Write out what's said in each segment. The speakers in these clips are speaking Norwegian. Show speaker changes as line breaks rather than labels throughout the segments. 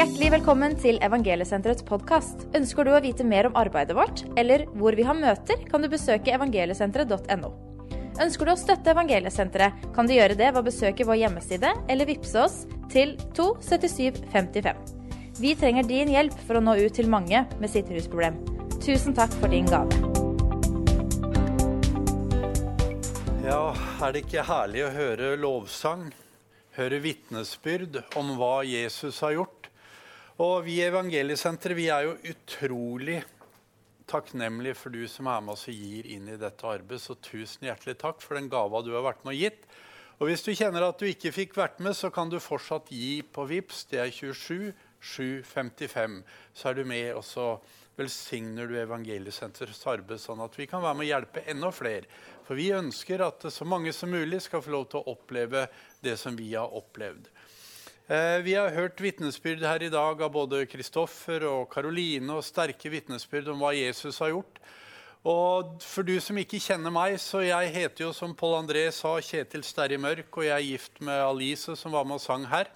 Hjertelig velkommen til Evangeliesenterets podkast. Ønsker du å vite mer om arbeidet vårt, eller hvor vi har møter, kan du besøke evangeliesenteret.no. Ønsker du å støtte Evangeliesenteret, kan du gjøre det ved å besøke vår hjemmeside eller vippse oss til 27755. Vi trenger din hjelp for å nå ut til mange med sitt rusproblem. Tusen takk for din gave.
Ja, er det ikke herlig å høre lovsang? Høre vitnesbyrd om hva Jesus har gjort? Og vi i Evangeliesenteret vi er jo utrolig takknemlige for du som er med oss og gir inn i dette arbeidet. Så tusen hjertelig takk for den gava du har vært med og gitt. Og hvis du kjenner at du ikke fikk vært med, så kan du fortsatt gi på VIPS. Det er 27 755. Så er du med, og så velsigner du Evangeliesenterets arbeid, sånn at vi kan være med å hjelpe enda flere. For vi ønsker at så mange som mulig skal få lov til å oppleve det som vi har opplevd. Eh, vi har hørt vitnesbyrd her i dag av både Kristoffer og Karoline, og sterke vitnesbyrd om hva Jesus har gjort. Og for du som ikke kjenner meg, så jeg heter jo, som Pål André sa, Kjetil Sterri Mørk, og jeg er gift med Alice, som var med og sang her.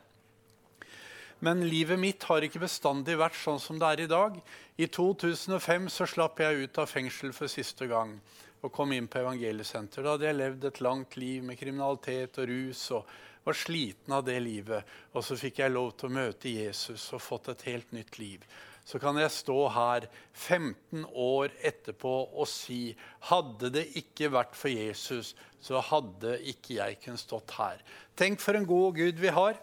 Men livet mitt har ikke bestandig vært sånn som det er i dag. I 2005 så slapp jeg ut av fengsel for siste gang og kom inn på evangeliesenter. Da hadde jeg levd et langt liv med kriminalitet og rus og var sliten av det livet. Og så fikk jeg lov til å møte Jesus og fått et helt nytt liv. Så kan jeg stå her 15 år etterpå og si hadde det ikke vært for Jesus, så hadde ikke jeg kunnet stått her. Tenk for en god Gud vi har.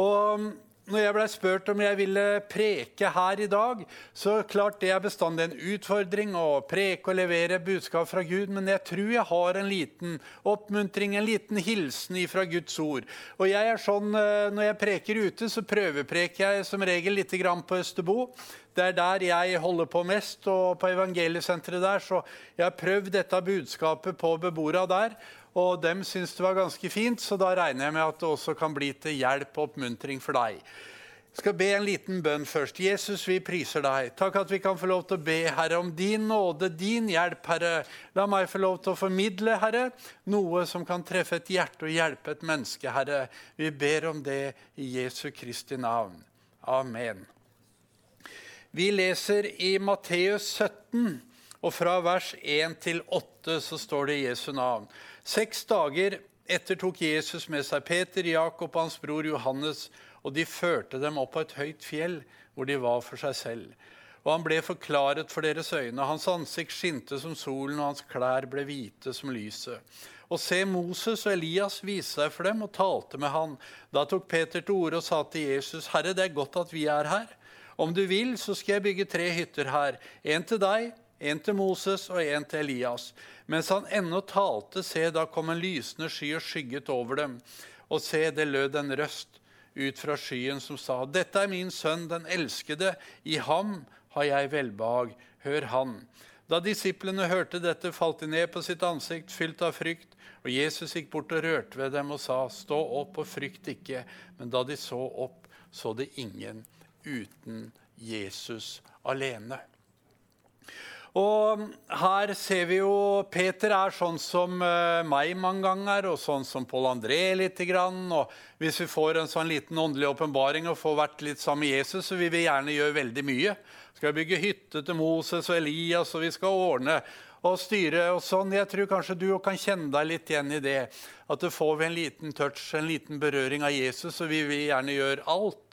Og når jeg ble spurt om jeg ville preke her i dag, så klart det er bestandig en utfordring å preke og levere budskap fra Gud, men jeg tror jeg har en liten oppmuntring, en liten hilsen fra Guds ord. Og jeg er sånn, eh, Når jeg preker ute, så prøvepreker jeg som regel litt på Østerbo. Det er der jeg holder på mest, og på evangeliesenteret der. Så jeg har prøvd dette budskapet på beboerne der. Og dem syns det var ganske fint, så da regner jeg med at det også kan bli til hjelp og oppmuntring for deg. Jeg skal be en liten bønn først. Jesus, vi priser deg. Takk at vi kan få lov til å be, Herre, om din nåde, din hjelp, Herre. La meg få lov til å formidle, Herre, noe som kan treffe et hjerte og hjelpe et menneske, Herre. Vi ber om det i Jesu Kristi navn. Amen. Vi leser i Matteus 17, og fra vers 1 til 8 så står det Jesu navn. Seks dager etter tok Jesus med seg Peter, Jakob og hans bror Johannes, og de førte dem opp på et høyt fjell, hvor de var for seg selv. Og han ble forklaret for deres øyne. Hans ansikt skinte som solen, og hans klær ble hvite som lyset. Og se, Moses og Elias viste seg for dem og talte med han. Da tok Peter til orde og sa til Jesus, Herre, det er godt at vi er her. Om du vil, så skal jeg bygge tre hytter her. En til deg, en til Moses og en til Elias. Mens han ennå talte, se, da kom en lysende sky og skygget over dem. Og se, det lød en røst ut fra skyen som sa, Dette er min sønn, den elskede. I ham har jeg velbehag. Hør han. Da disiplene hørte dette, falt de ned på sitt ansikt, fylt av frykt. Og Jesus gikk bort og rørte ved dem og sa, Stå opp og frykt ikke. Men da de så opp, så det ingen uten Jesus alene. Og her ser vi jo Peter er sånn som uh, meg mange ganger, og sånn som Pål André litt. Grann, og hvis vi får en sånn liten åndelig åpenbaring og får vært litt sammen med Jesus, så vil vi gjerne gjøre veldig mye. Skal bygge hytte til Moses og Elias, og vi skal ordne og styre og sånn. Jeg tror kanskje du kan kjenne deg litt igjen i det. At du får en liten touch, en liten berøring av Jesus, så vi vil gjerne gjøre alt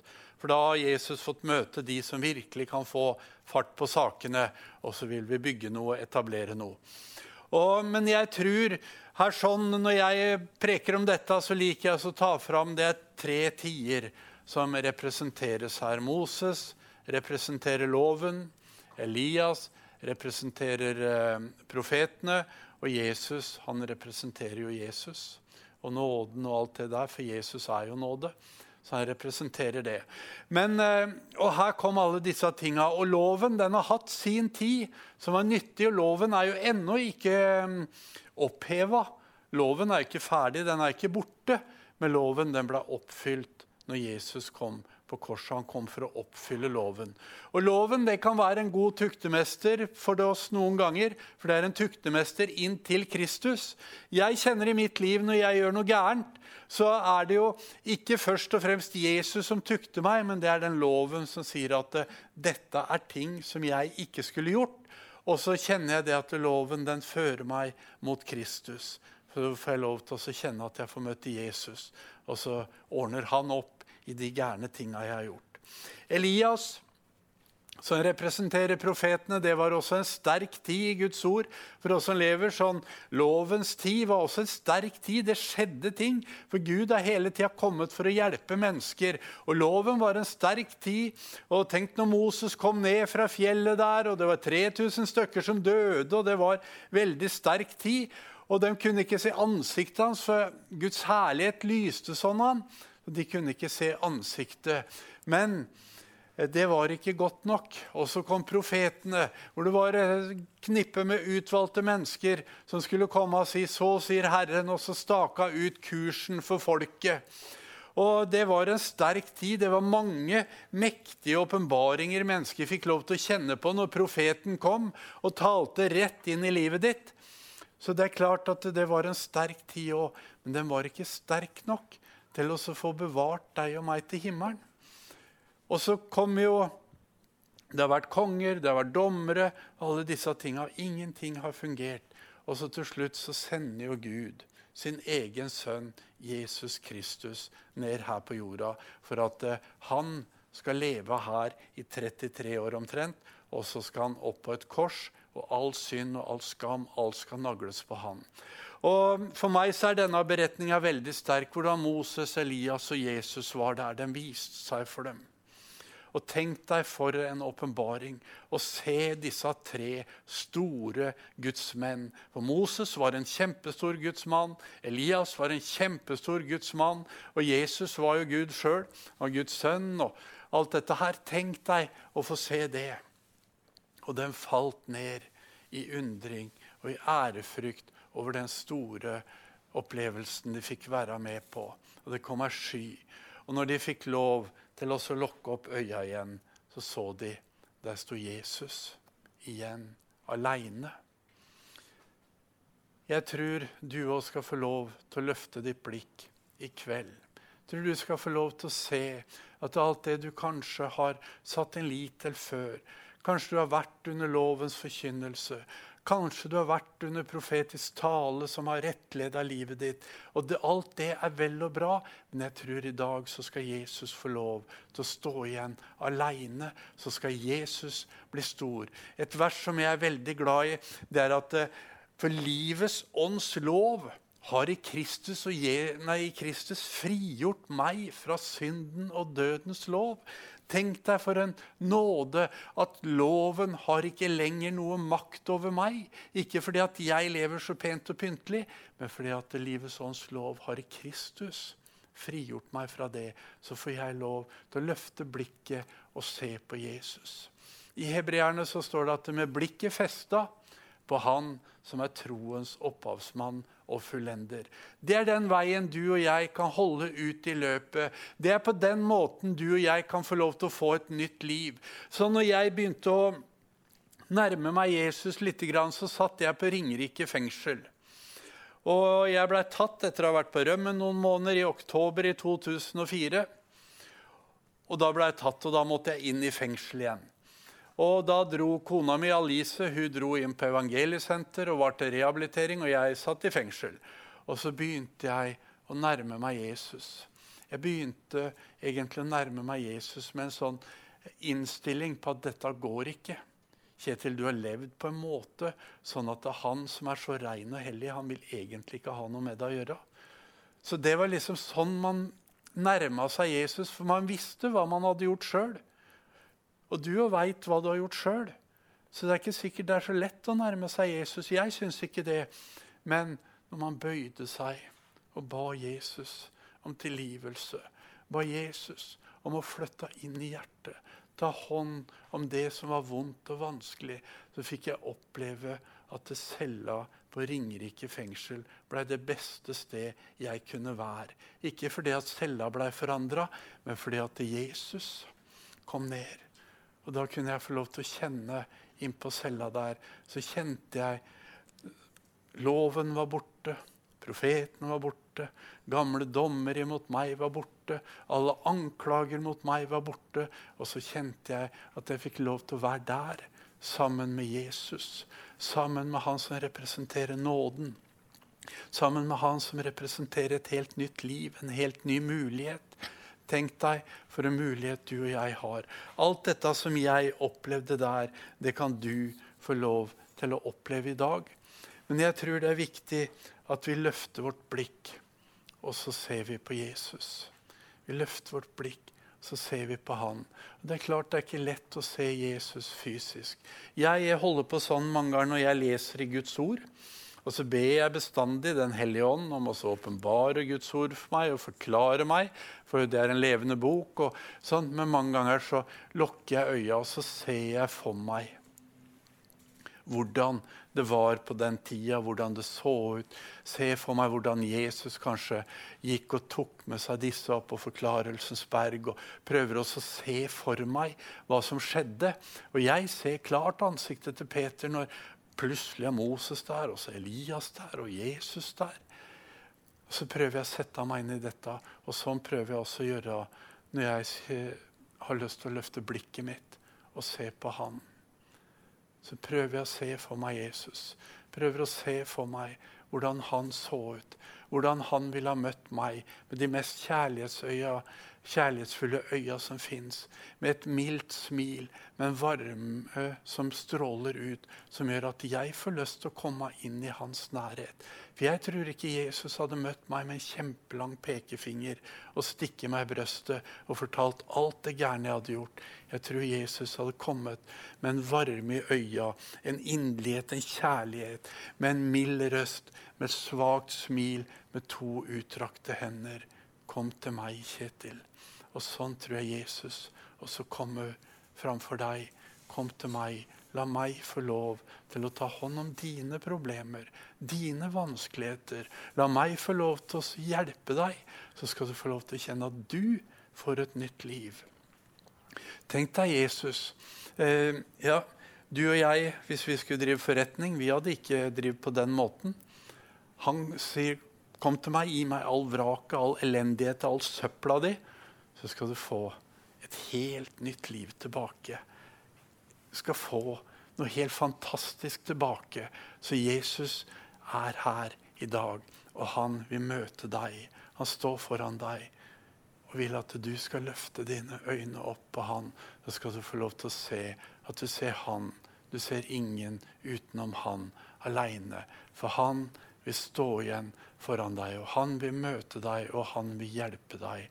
for da har Jesus fått møte de som virkelig kan få fart på sakene, og så vil vi bygge noe, etablere noe. Og, men jeg tror her sånn, Når jeg preker om dette, så liker jeg å ta fram det tre tider som representeres her. Moses representerer loven. Elias representerer eh, profetene. Og Jesus han representerer jo Jesus. Og nåden og alt det der, for Jesus er jo nåde. Så han representerer det. Men, eh, og her kom alle disse tinga. Og loven den har hatt sin tid, som var nyttig. Og loven er jo ennå ikke mm, oppheva. Loven er ikke ferdig, den er ikke borte. Men loven den ble oppfylt når Jesus kom på korset. Han kom for å oppfylle loven. Og Loven det kan være en god tuktemester for oss noen ganger, for det er en tuktemester inn til Kristus. Jeg kjenner i mitt liv når jeg gjør noe gærent, så er det jo ikke først og fremst Jesus som tukter meg, men det er den loven som sier at dette er ting som jeg ikke skulle gjort. Og så kjenner jeg det at loven den fører meg mot Kristus. Så får jeg lov til å kjenne at jeg får møte Jesus, og så ordner han opp i de gærne tinga jeg har gjort. Elias som representerer profetene. Det var også en sterk tid i Guds ord. For oss som lever sånn Lovens tid var også en sterk tid. Det skjedde ting. For Gud har hele tida kommet for å hjelpe mennesker. Og loven var en sterk tid. Og tenk når Moses kom ned fra fjellet der, og det var 3000 stykker som døde, og det var veldig sterk tid. Og de kunne ikke se ansiktet hans, for Guds herlighet lyste sånn han. De kunne ikke se ansiktet. Men Eh, det var ikke godt nok. Og så kom profetene, hvor det var et knippe med utvalgte mennesker som skulle komme og si 'Så sier Herren', og så staka ut kursen for folket. Og Det var en sterk tid. Det var mange mektige åpenbaringer mennesker fikk lov til å kjenne på når profeten kom og talte rett inn i livet ditt. Så det er klart at det var en sterk tid òg, men den var ikke sterk nok til å få bevart deg og meg til himmelen. Og så kom jo Det har vært konger, det har vært dommere, alle disse tinga. Ingenting har fungert. Og så til slutt så sender jo Gud sin egen sønn Jesus Kristus ned her på jorda for at uh, han skal leve her i 33 år omtrent. Og så skal han opp på et kors, og all synd og all skam alt skal nagles på han. Og For meg så er denne beretninga veldig sterk, hvordan Moses, Elias og Jesus var der. Den viste seg for dem. Og tenk deg for en åpenbaring å se disse tre store gudsmenn. For Moses var en kjempestor gudsmann, Elias var en kjempestor gudsmann, og Jesus var jo Gud sjøl, og Guds sønn. og alt dette her. Tenk deg å få se det. Og den falt ned i undring og i ærefrykt over den store opplevelsen de fikk være med på. Og det kom ei sky. Og når de fikk lov til å lukke opp øya igjen, så så de der sto Jesus igjen, aleine. Jeg tror du òg skal få lov til å løfte ditt blikk i kveld. Jeg tror du skal få lov til å se at alt det du kanskje har satt en lit til før Kanskje du har vært under lovens forkynnelse. Kanskje du har vært under profetisk tale som har rettleda livet ditt. Og det, Alt det er vel og bra, men jeg tror i dag så skal Jesus få lov til å stå igjen aleine. Så skal Jesus bli stor. Et vers som jeg er veldig glad i, det er at eh, for livets ånds lov har i Kristus, nei, i Kristus frigjort meg fra synden og dødens lov. Tenk deg for en nåde at loven har ikke lenger noe makt over meg. Ikke fordi at jeg lever så pent og pyntelig, men fordi at livets ånds lov har Kristus frigjort meg fra det. Så får jeg lov til å løfte blikket og se på Jesus. I hebreerne så står det at med blikket festa på Han som er troens opphavsmann og fullender. Det er den veien du og jeg kan holde ut i løpet. Det er på den måten du og jeg kan få lov til å få et nytt liv. Så når jeg begynte å nærme meg Jesus litt, så satt jeg på Ringerike fengsel. Og jeg blei tatt etter å ha vært på rømmen noen måneder, i oktober i 2004. Og da ble jeg tatt, og da måtte jeg inn i fengsel igjen. Og da dro kona mi Alice hun dro inn på evangeliesenter og var til rehabilitering, og jeg satt i fengsel. Og så begynte jeg å nærme meg Jesus. Jeg begynte egentlig å nærme meg Jesus med en sånn innstilling på at dette går ikke. Kjetil, du har levd på en måte sånn at det er han som er så rein og hellig, han vil egentlig ikke ha noe med deg å gjøre. Så det var liksom sånn man nærma seg Jesus, for man visste hva man hadde gjort sjøl. Og du veit hva du har gjort sjøl. Så det er ikke sikkert det er så lett å nærme seg Jesus. Jeg syns ikke det. Men når man bøyde seg og ba Jesus om tilgivelse, ba Jesus om å flytte inn i hjertet, ta hånd om det som var vondt og vanskelig, så fikk jeg oppleve at det cella på Ringerike fengsel blei det beste sted jeg kunne være. Ikke fordi at cella blei forandra, men fordi at Jesus kom ned. Og da kunne jeg få lov til å kjenne innpå cella der. Så kjente jeg loven var borte, profeten var borte, gamle dommer imot meg var borte, alle anklager mot meg var borte. Og så kjente jeg at jeg fikk lov til å være der sammen med Jesus. Sammen med han som representerer nåden. Sammen med han som representerer et helt nytt liv, en helt ny mulighet. Tenk deg for en mulighet du og jeg har. Alt dette som jeg opplevde der, det kan du få lov til å oppleve i dag. Men jeg tror det er viktig at vi løfter vårt blikk, og så ser vi på Jesus. Vi løfter vårt blikk, så ser vi på han. Det er klart det er ikke lett å se Jesus fysisk. Jeg holder på sånn mange ganger når jeg leser i Guds ord. Og så ber jeg bestandig Den hellige ånd om å åpenbare Guds ord for meg og forklare meg, for det er en levende bok. og sånn. Men mange ganger så lukker jeg øya, og så ser jeg for meg hvordan det var på den tida, hvordan det så ut. Se for meg hvordan Jesus kanskje gikk og tok med seg disse opp på Forklarelsens berg. og Prøver også å se for meg hva som skjedde. Og jeg ser klart ansiktet til Peter når plutselig er Moses der, og så Elias der, og Jesus der. Og Så prøver jeg å sette meg inn i dette, og sånn prøver jeg også å gjøre når jeg har lyst til å løfte blikket mitt og se på Han så prøver jeg å se for meg Jesus. Prøver å se for meg hvordan han så ut. Hvordan han ville ha møtt meg med de mest kjærlighetsøya, kjærlighetsfulle øya som fins. Med et mildt smil, med en varme som stråler ut, som gjør at jeg får lyst til å komme inn i hans nærhet. For jeg tror ikke Jesus hadde møtt meg med en kjempelang pekefinger og stikket meg i brøstet og fortalt alt det gærne jeg hadde gjort. Jeg tror Jesus hadde kommet med en varme i øya, en inderlighet, en kjærlighet, med en mild røst, med et svakt smil, med to utdrakte hender. Kom til meg, Kjetil. Og sånn tror jeg Jesus også kommer framfor deg. Kom til meg. La meg få lov til å ta hånd om dine problemer, dine vanskeligheter. La meg få lov til å hjelpe deg, så skal du få lov til å kjenne at du får et nytt liv. Tenk deg Jesus. Eh, ja, du og jeg, hvis vi skulle drive forretning, vi hadde ikke drevet på den måten. Han sier, 'Kom til meg, gi meg all vraket, all elendighet, all søpla di', så skal du få et helt nytt liv tilbake Du skal få noe helt fantastisk tilbake. Så Jesus er her i dag, og han vil møte deg. Han står foran deg og vil at du skal løfte dine øyne opp på han. Da skal du få lov til å se at du ser han. Du ser ingen utenom han aleine. For han vil stå igjen foran deg, og han vil møte deg, og han vil hjelpe deg.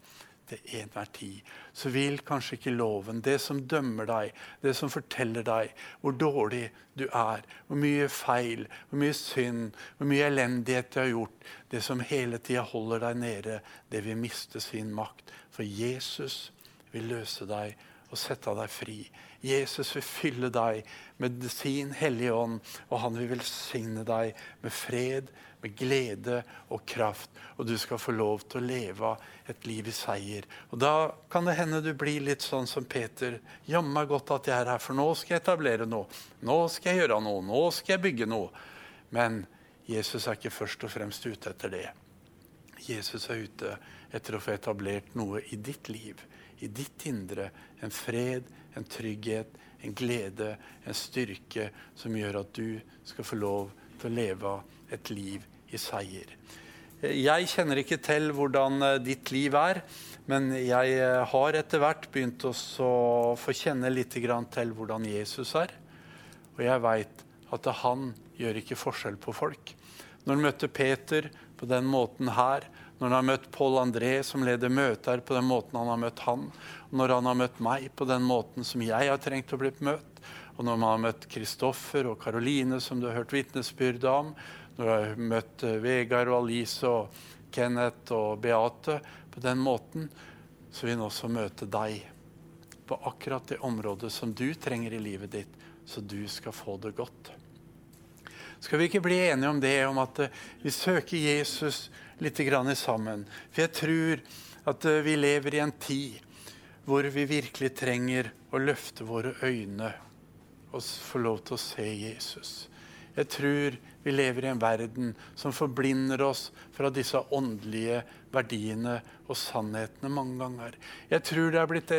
Til enhver tid, så vil kanskje ikke loven, det som dømmer deg, det som forteller deg hvor dårlig du er, hvor mye feil, hvor mye synd, hvor mye elendighet du har gjort, det som hele tida holder deg nede, det vil miste sin makt. For Jesus vil løse deg og sette deg fri. Jesus vil fylle deg med sin Hellige Ånd, og han vil velsigne deg med fred, med glede og kraft. Og du skal få lov til å leve et liv i seier. Og Da kan det hende du blir litt sånn som Peter. Jammen godt at jeg er her, for nå skal jeg etablere noe. Nå skal jeg gjøre noe. Nå skal jeg bygge noe. Men Jesus er ikke først og fremst ute etter det. Jesus er ute etter å få etablert noe i ditt liv, i ditt indre. En fred, en trygghet, en glede, en styrke som gjør at du skal få lov til å leve et liv i seier. Jeg kjenner ikke til hvordan eh, ditt liv er, men jeg eh, har etter hvert begynt å få kjenne litt til hvordan Jesus er. Og jeg veit at han gjør ikke forskjell på folk. Når han møtte Peter på den måten her, når han har møtt Paul André, som leder møter, på den måten han har møtt han, når han har møtt meg på den måten som jeg har trengt å bli møtt, og når man har møtt Kristoffer og Karoline, som du har hørt vitnesbyrd om, når du har møtt eh, Vegard og Alice og Kenneth og Beate på den måten, så vil han også møte deg på akkurat det området som du trenger i livet ditt, så du skal få det godt. Skal vi ikke bli enige om det, om at eh, vi søker Jesus litt sammen? For jeg tror at eh, vi lever i en tid hvor vi virkelig trenger å løfte våre øyne og få lov til å se Jesus. Jeg tror vi lever i en verden som forblinder oss fra disse åndelige verdiene og sannhetene mange ganger. Jeg tror det er blitt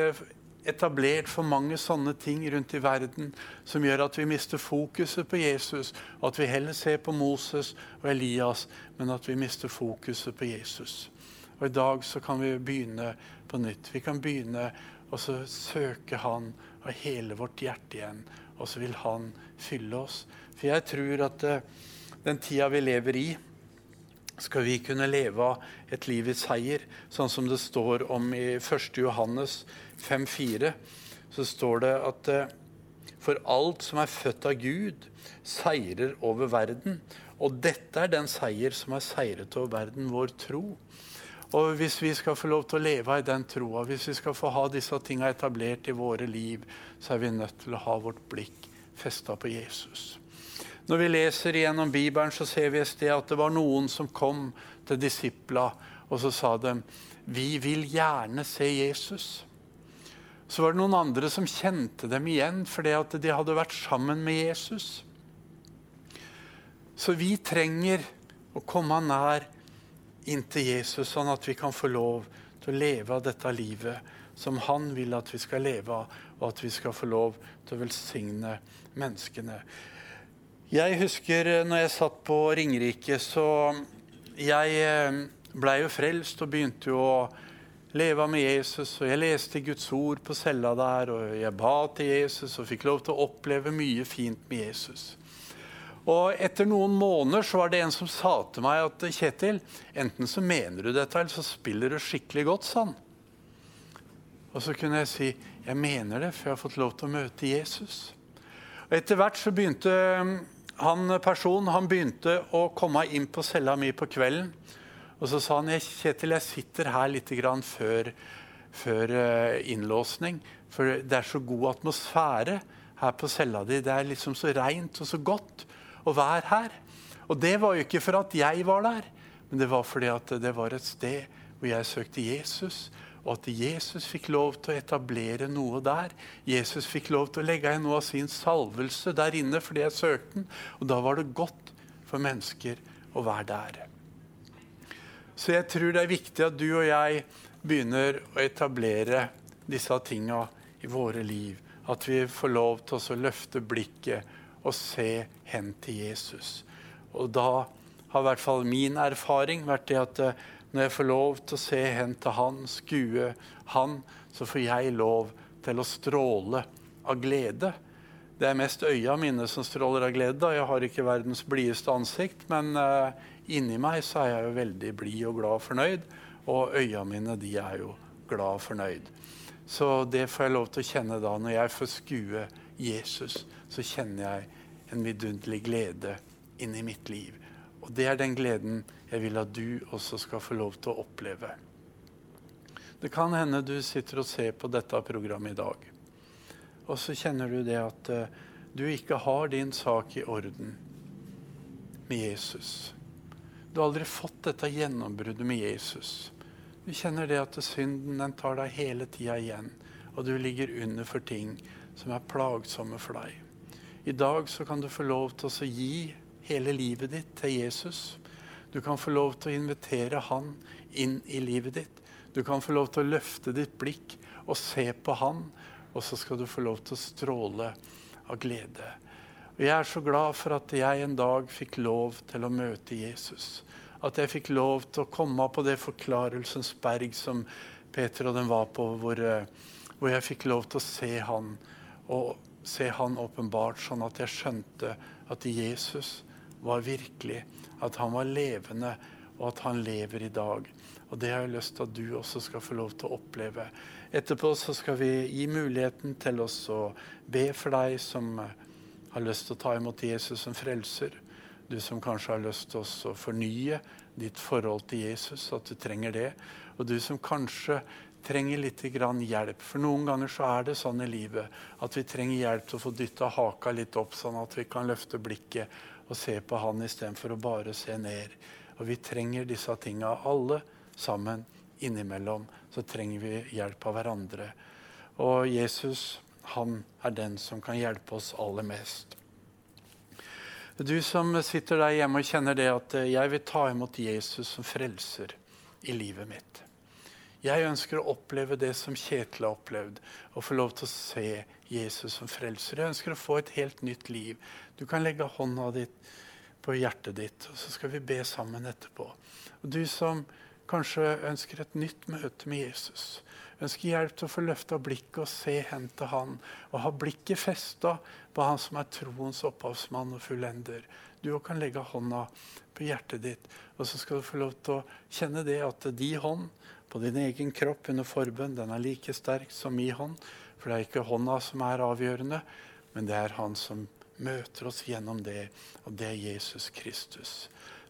etablert for mange sånne ting rundt i verden som gjør at vi mister fokuset på Jesus, og at vi heller ser på Moses og Elias, men at vi mister fokuset på Jesus. Og I dag så kan vi begynne på nytt. Vi kan begynne å søke Han av hele vårt hjerte igjen, og så vil Han fylle oss. For jeg tror at uh, den tida vi lever i, skal vi kunne leve et liv i seier, sånn som det står om i 1. Johannes 5,4. Så står det at uh, for alt som er født av Gud, seirer over verden. Og dette er den seier som er seiret over verden, vår tro. Og Hvis vi skal få lov til å leve i den troa, hvis vi skal få ha disse tinga etablert i våre liv, så er vi nødt til å ha vårt blikk festa på Jesus. Når vi leser gjennom Bibelen, så ser vi et sted at det var noen som kom til disipla, og så sa de vi vil gjerne se Jesus. Så var det noen andre som kjente dem igjen fordi at de hadde vært sammen med Jesus. Så vi trenger å komme nær inntil Jesus, sånn at vi kan få lov til å leve av dette livet som han vil at vi skal leve av, og at vi skal få lov til å velsigne menneskene. Jeg husker eh, når jeg satt på Ringerike, så jeg eh, blei jo frelst og begynte jo å leve med Jesus. Og jeg leste Guds ord på cella der, og jeg ba til Jesus og fikk lov til å oppleve mye fint med Jesus. Og etter noen måneder så var det en som sa til meg at Kjetil, enten så mener du dette, eller så spiller du skikkelig godt, sa han. Og så kunne jeg si jeg mener det, for jeg har fått lov til å møte Jesus. Og Etter hvert så begynte han personen han begynte å komme inn på cella mi på kvelden. Og så sa han Kjetil, jeg sitter her litt før, før uh, innlåsning. For det er så god atmosfære her på cella di. Det er liksom så reint og så godt å være her. Og det var jo ikke for at jeg var der, men det var fordi det var et sted hvor jeg søkte Jesus. Og at Jesus fikk lov til å etablere noe der. Jesus fikk lov til å legge igjen noe av sin salvelse der inne fordi jeg søkte den. Og da var det godt for mennesker å være der. Så jeg tror det er viktig at du og jeg begynner å etablere disse tinga i våre liv. At vi får lov til å løfte blikket og se hen til Jesus. Og da har i hvert fall min erfaring vært det at eh, når jeg får lov til å se hen til han, skue han, så får jeg lov til å stråle av glede. Det er mest øya mine som stråler av glede. Jeg har ikke verdens blideste ansikt, men uh, inni meg så er jeg jo veldig blid og glad og fornøyd. Og øya mine de er jo glad og fornøyd. Så det får jeg lov til å kjenne da når jeg får skue Jesus så kjenner jeg en vidunderlig glede inni mitt liv. Og det er den gleden jeg vil at du også skal få lov til å oppleve. Det kan hende du sitter og ser på dette programmet i dag, og så kjenner du det at uh, du ikke har din sak i orden med Jesus. Du har aldri fått dette gjennombruddet med Jesus. Du kjenner det at synden den tar deg hele tida igjen, og du ligger under for ting som er plagsomme for deg. I dag så kan du få lov til å gi hele livet ditt til Jesus. Du kan få lov til å invitere han inn i livet ditt. Du kan få lov til å løfte ditt blikk og se på han, og så skal du få lov til å stråle av glede. Og Jeg er så glad for at jeg en dag fikk lov til å møte Jesus. At jeg fikk lov til å komme på det forklarelsens berg som Peter og den var på, hvor, eh, hvor jeg fikk lov til å se han. Og se han åpenbart, sånn at jeg skjønte at Jesus var virkelig, at han var levende, og at han lever i dag. Og Det har jeg lyst til at du også skal få lov til å oppleve. Etterpå så skal vi gi muligheten til oss å be for deg som har lyst til å ta imot Jesus som frelser. Du som kanskje har lyst til å fornye ditt forhold til Jesus, at du trenger det. Og du som kanskje trenger litt hjelp. For noen ganger så er det sånn i livet at vi trenger hjelp til å få dytta haka litt opp, sånn at vi kan løfte blikket og se på han istedenfor å bare se ned. Og vi trenger disse tinga alle sammen. Innimellom så trenger vi hjelp av hverandre. Og Jesus, han er den som kan hjelpe oss aller mest. Du som sitter der hjemme og kjenner det at jeg vil ta imot Jesus som frelser i livet mitt. Jeg ønsker å oppleve det som Kjetil har opplevd, og få lov til å se Jesus som frelser. Jeg ønsker å få et helt nytt liv. Du kan legge hånda ditt på hjertet ditt, og så skal vi be sammen etterpå. Og Du som kanskje ønsker et nytt møte med Jesus, ønsker hjelp til å få løfta blikket og se hen til han, og ha blikket festa på han som er troens opphavsmann og fullender. Du òg kan legge hånda på hjertet ditt, og så skal du få lov til å kjenne det at de hånd på din egen kropp under forbønn, den er like sterk som min hånd. For det er ikke hånda som er avgjørende, men det er han som møter oss gjennom det, og det er Jesus Kristus.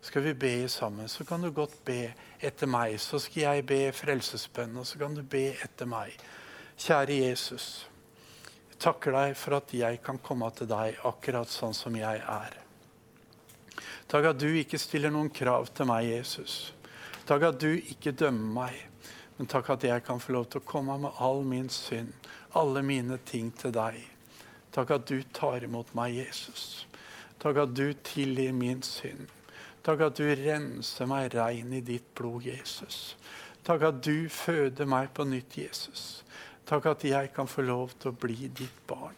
Skal vi be sammen, så kan du godt be etter meg. Så skal jeg be frelsesbønn, og så kan du be etter meg. Kjære Jesus. Jeg takker deg for at jeg kan komme til deg akkurat sånn som jeg er. Takk at du ikke stiller noen krav til meg, Jesus. Takk at du ikke dømmer meg. Men takk at jeg kan få lov til å komme med all min synd, alle mine ting til deg. Takk at du tar imot meg, Jesus. Takk at du tilgir min synd. Takk at du renser meg rein i ditt blod, Jesus. Takk at du føder meg på nytt, Jesus. Takk at jeg kan få lov til å bli ditt barn.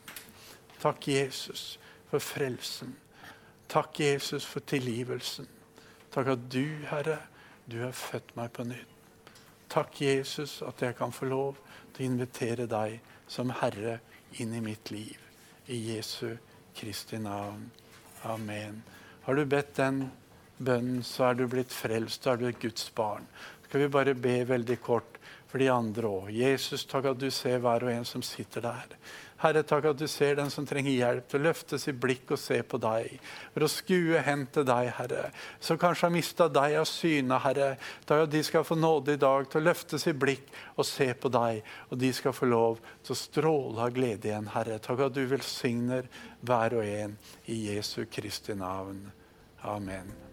Takk, Jesus, for frelsen. Takk, Jesus, for tilgivelsen. Takk at du, Herre, du har født meg på nytt. Takk, Jesus, at jeg kan få lov til å invitere deg som Herre inn i mitt liv. I Jesu Kristi navn. Amen. Har du bedt den bønnen, så er du blitt frelst. så er du et Guds barn. Skal vi bare be veldig kort for de andre òg. Jesus, takk at du ser hver og en som sitter der. Herre, takk at du ser den som trenger hjelp til å løfte sitt blikk og se på deg. For å skue hen til deg, Herre, som kanskje har mista deg av syne, Herre. Takk at de skal få nåde i dag til å løfte sitt blikk og se på deg. Og de skal få lov til å stråle av glede igjen, Herre. Takk at du velsigner hver og en i Jesu Kristi navn. Amen.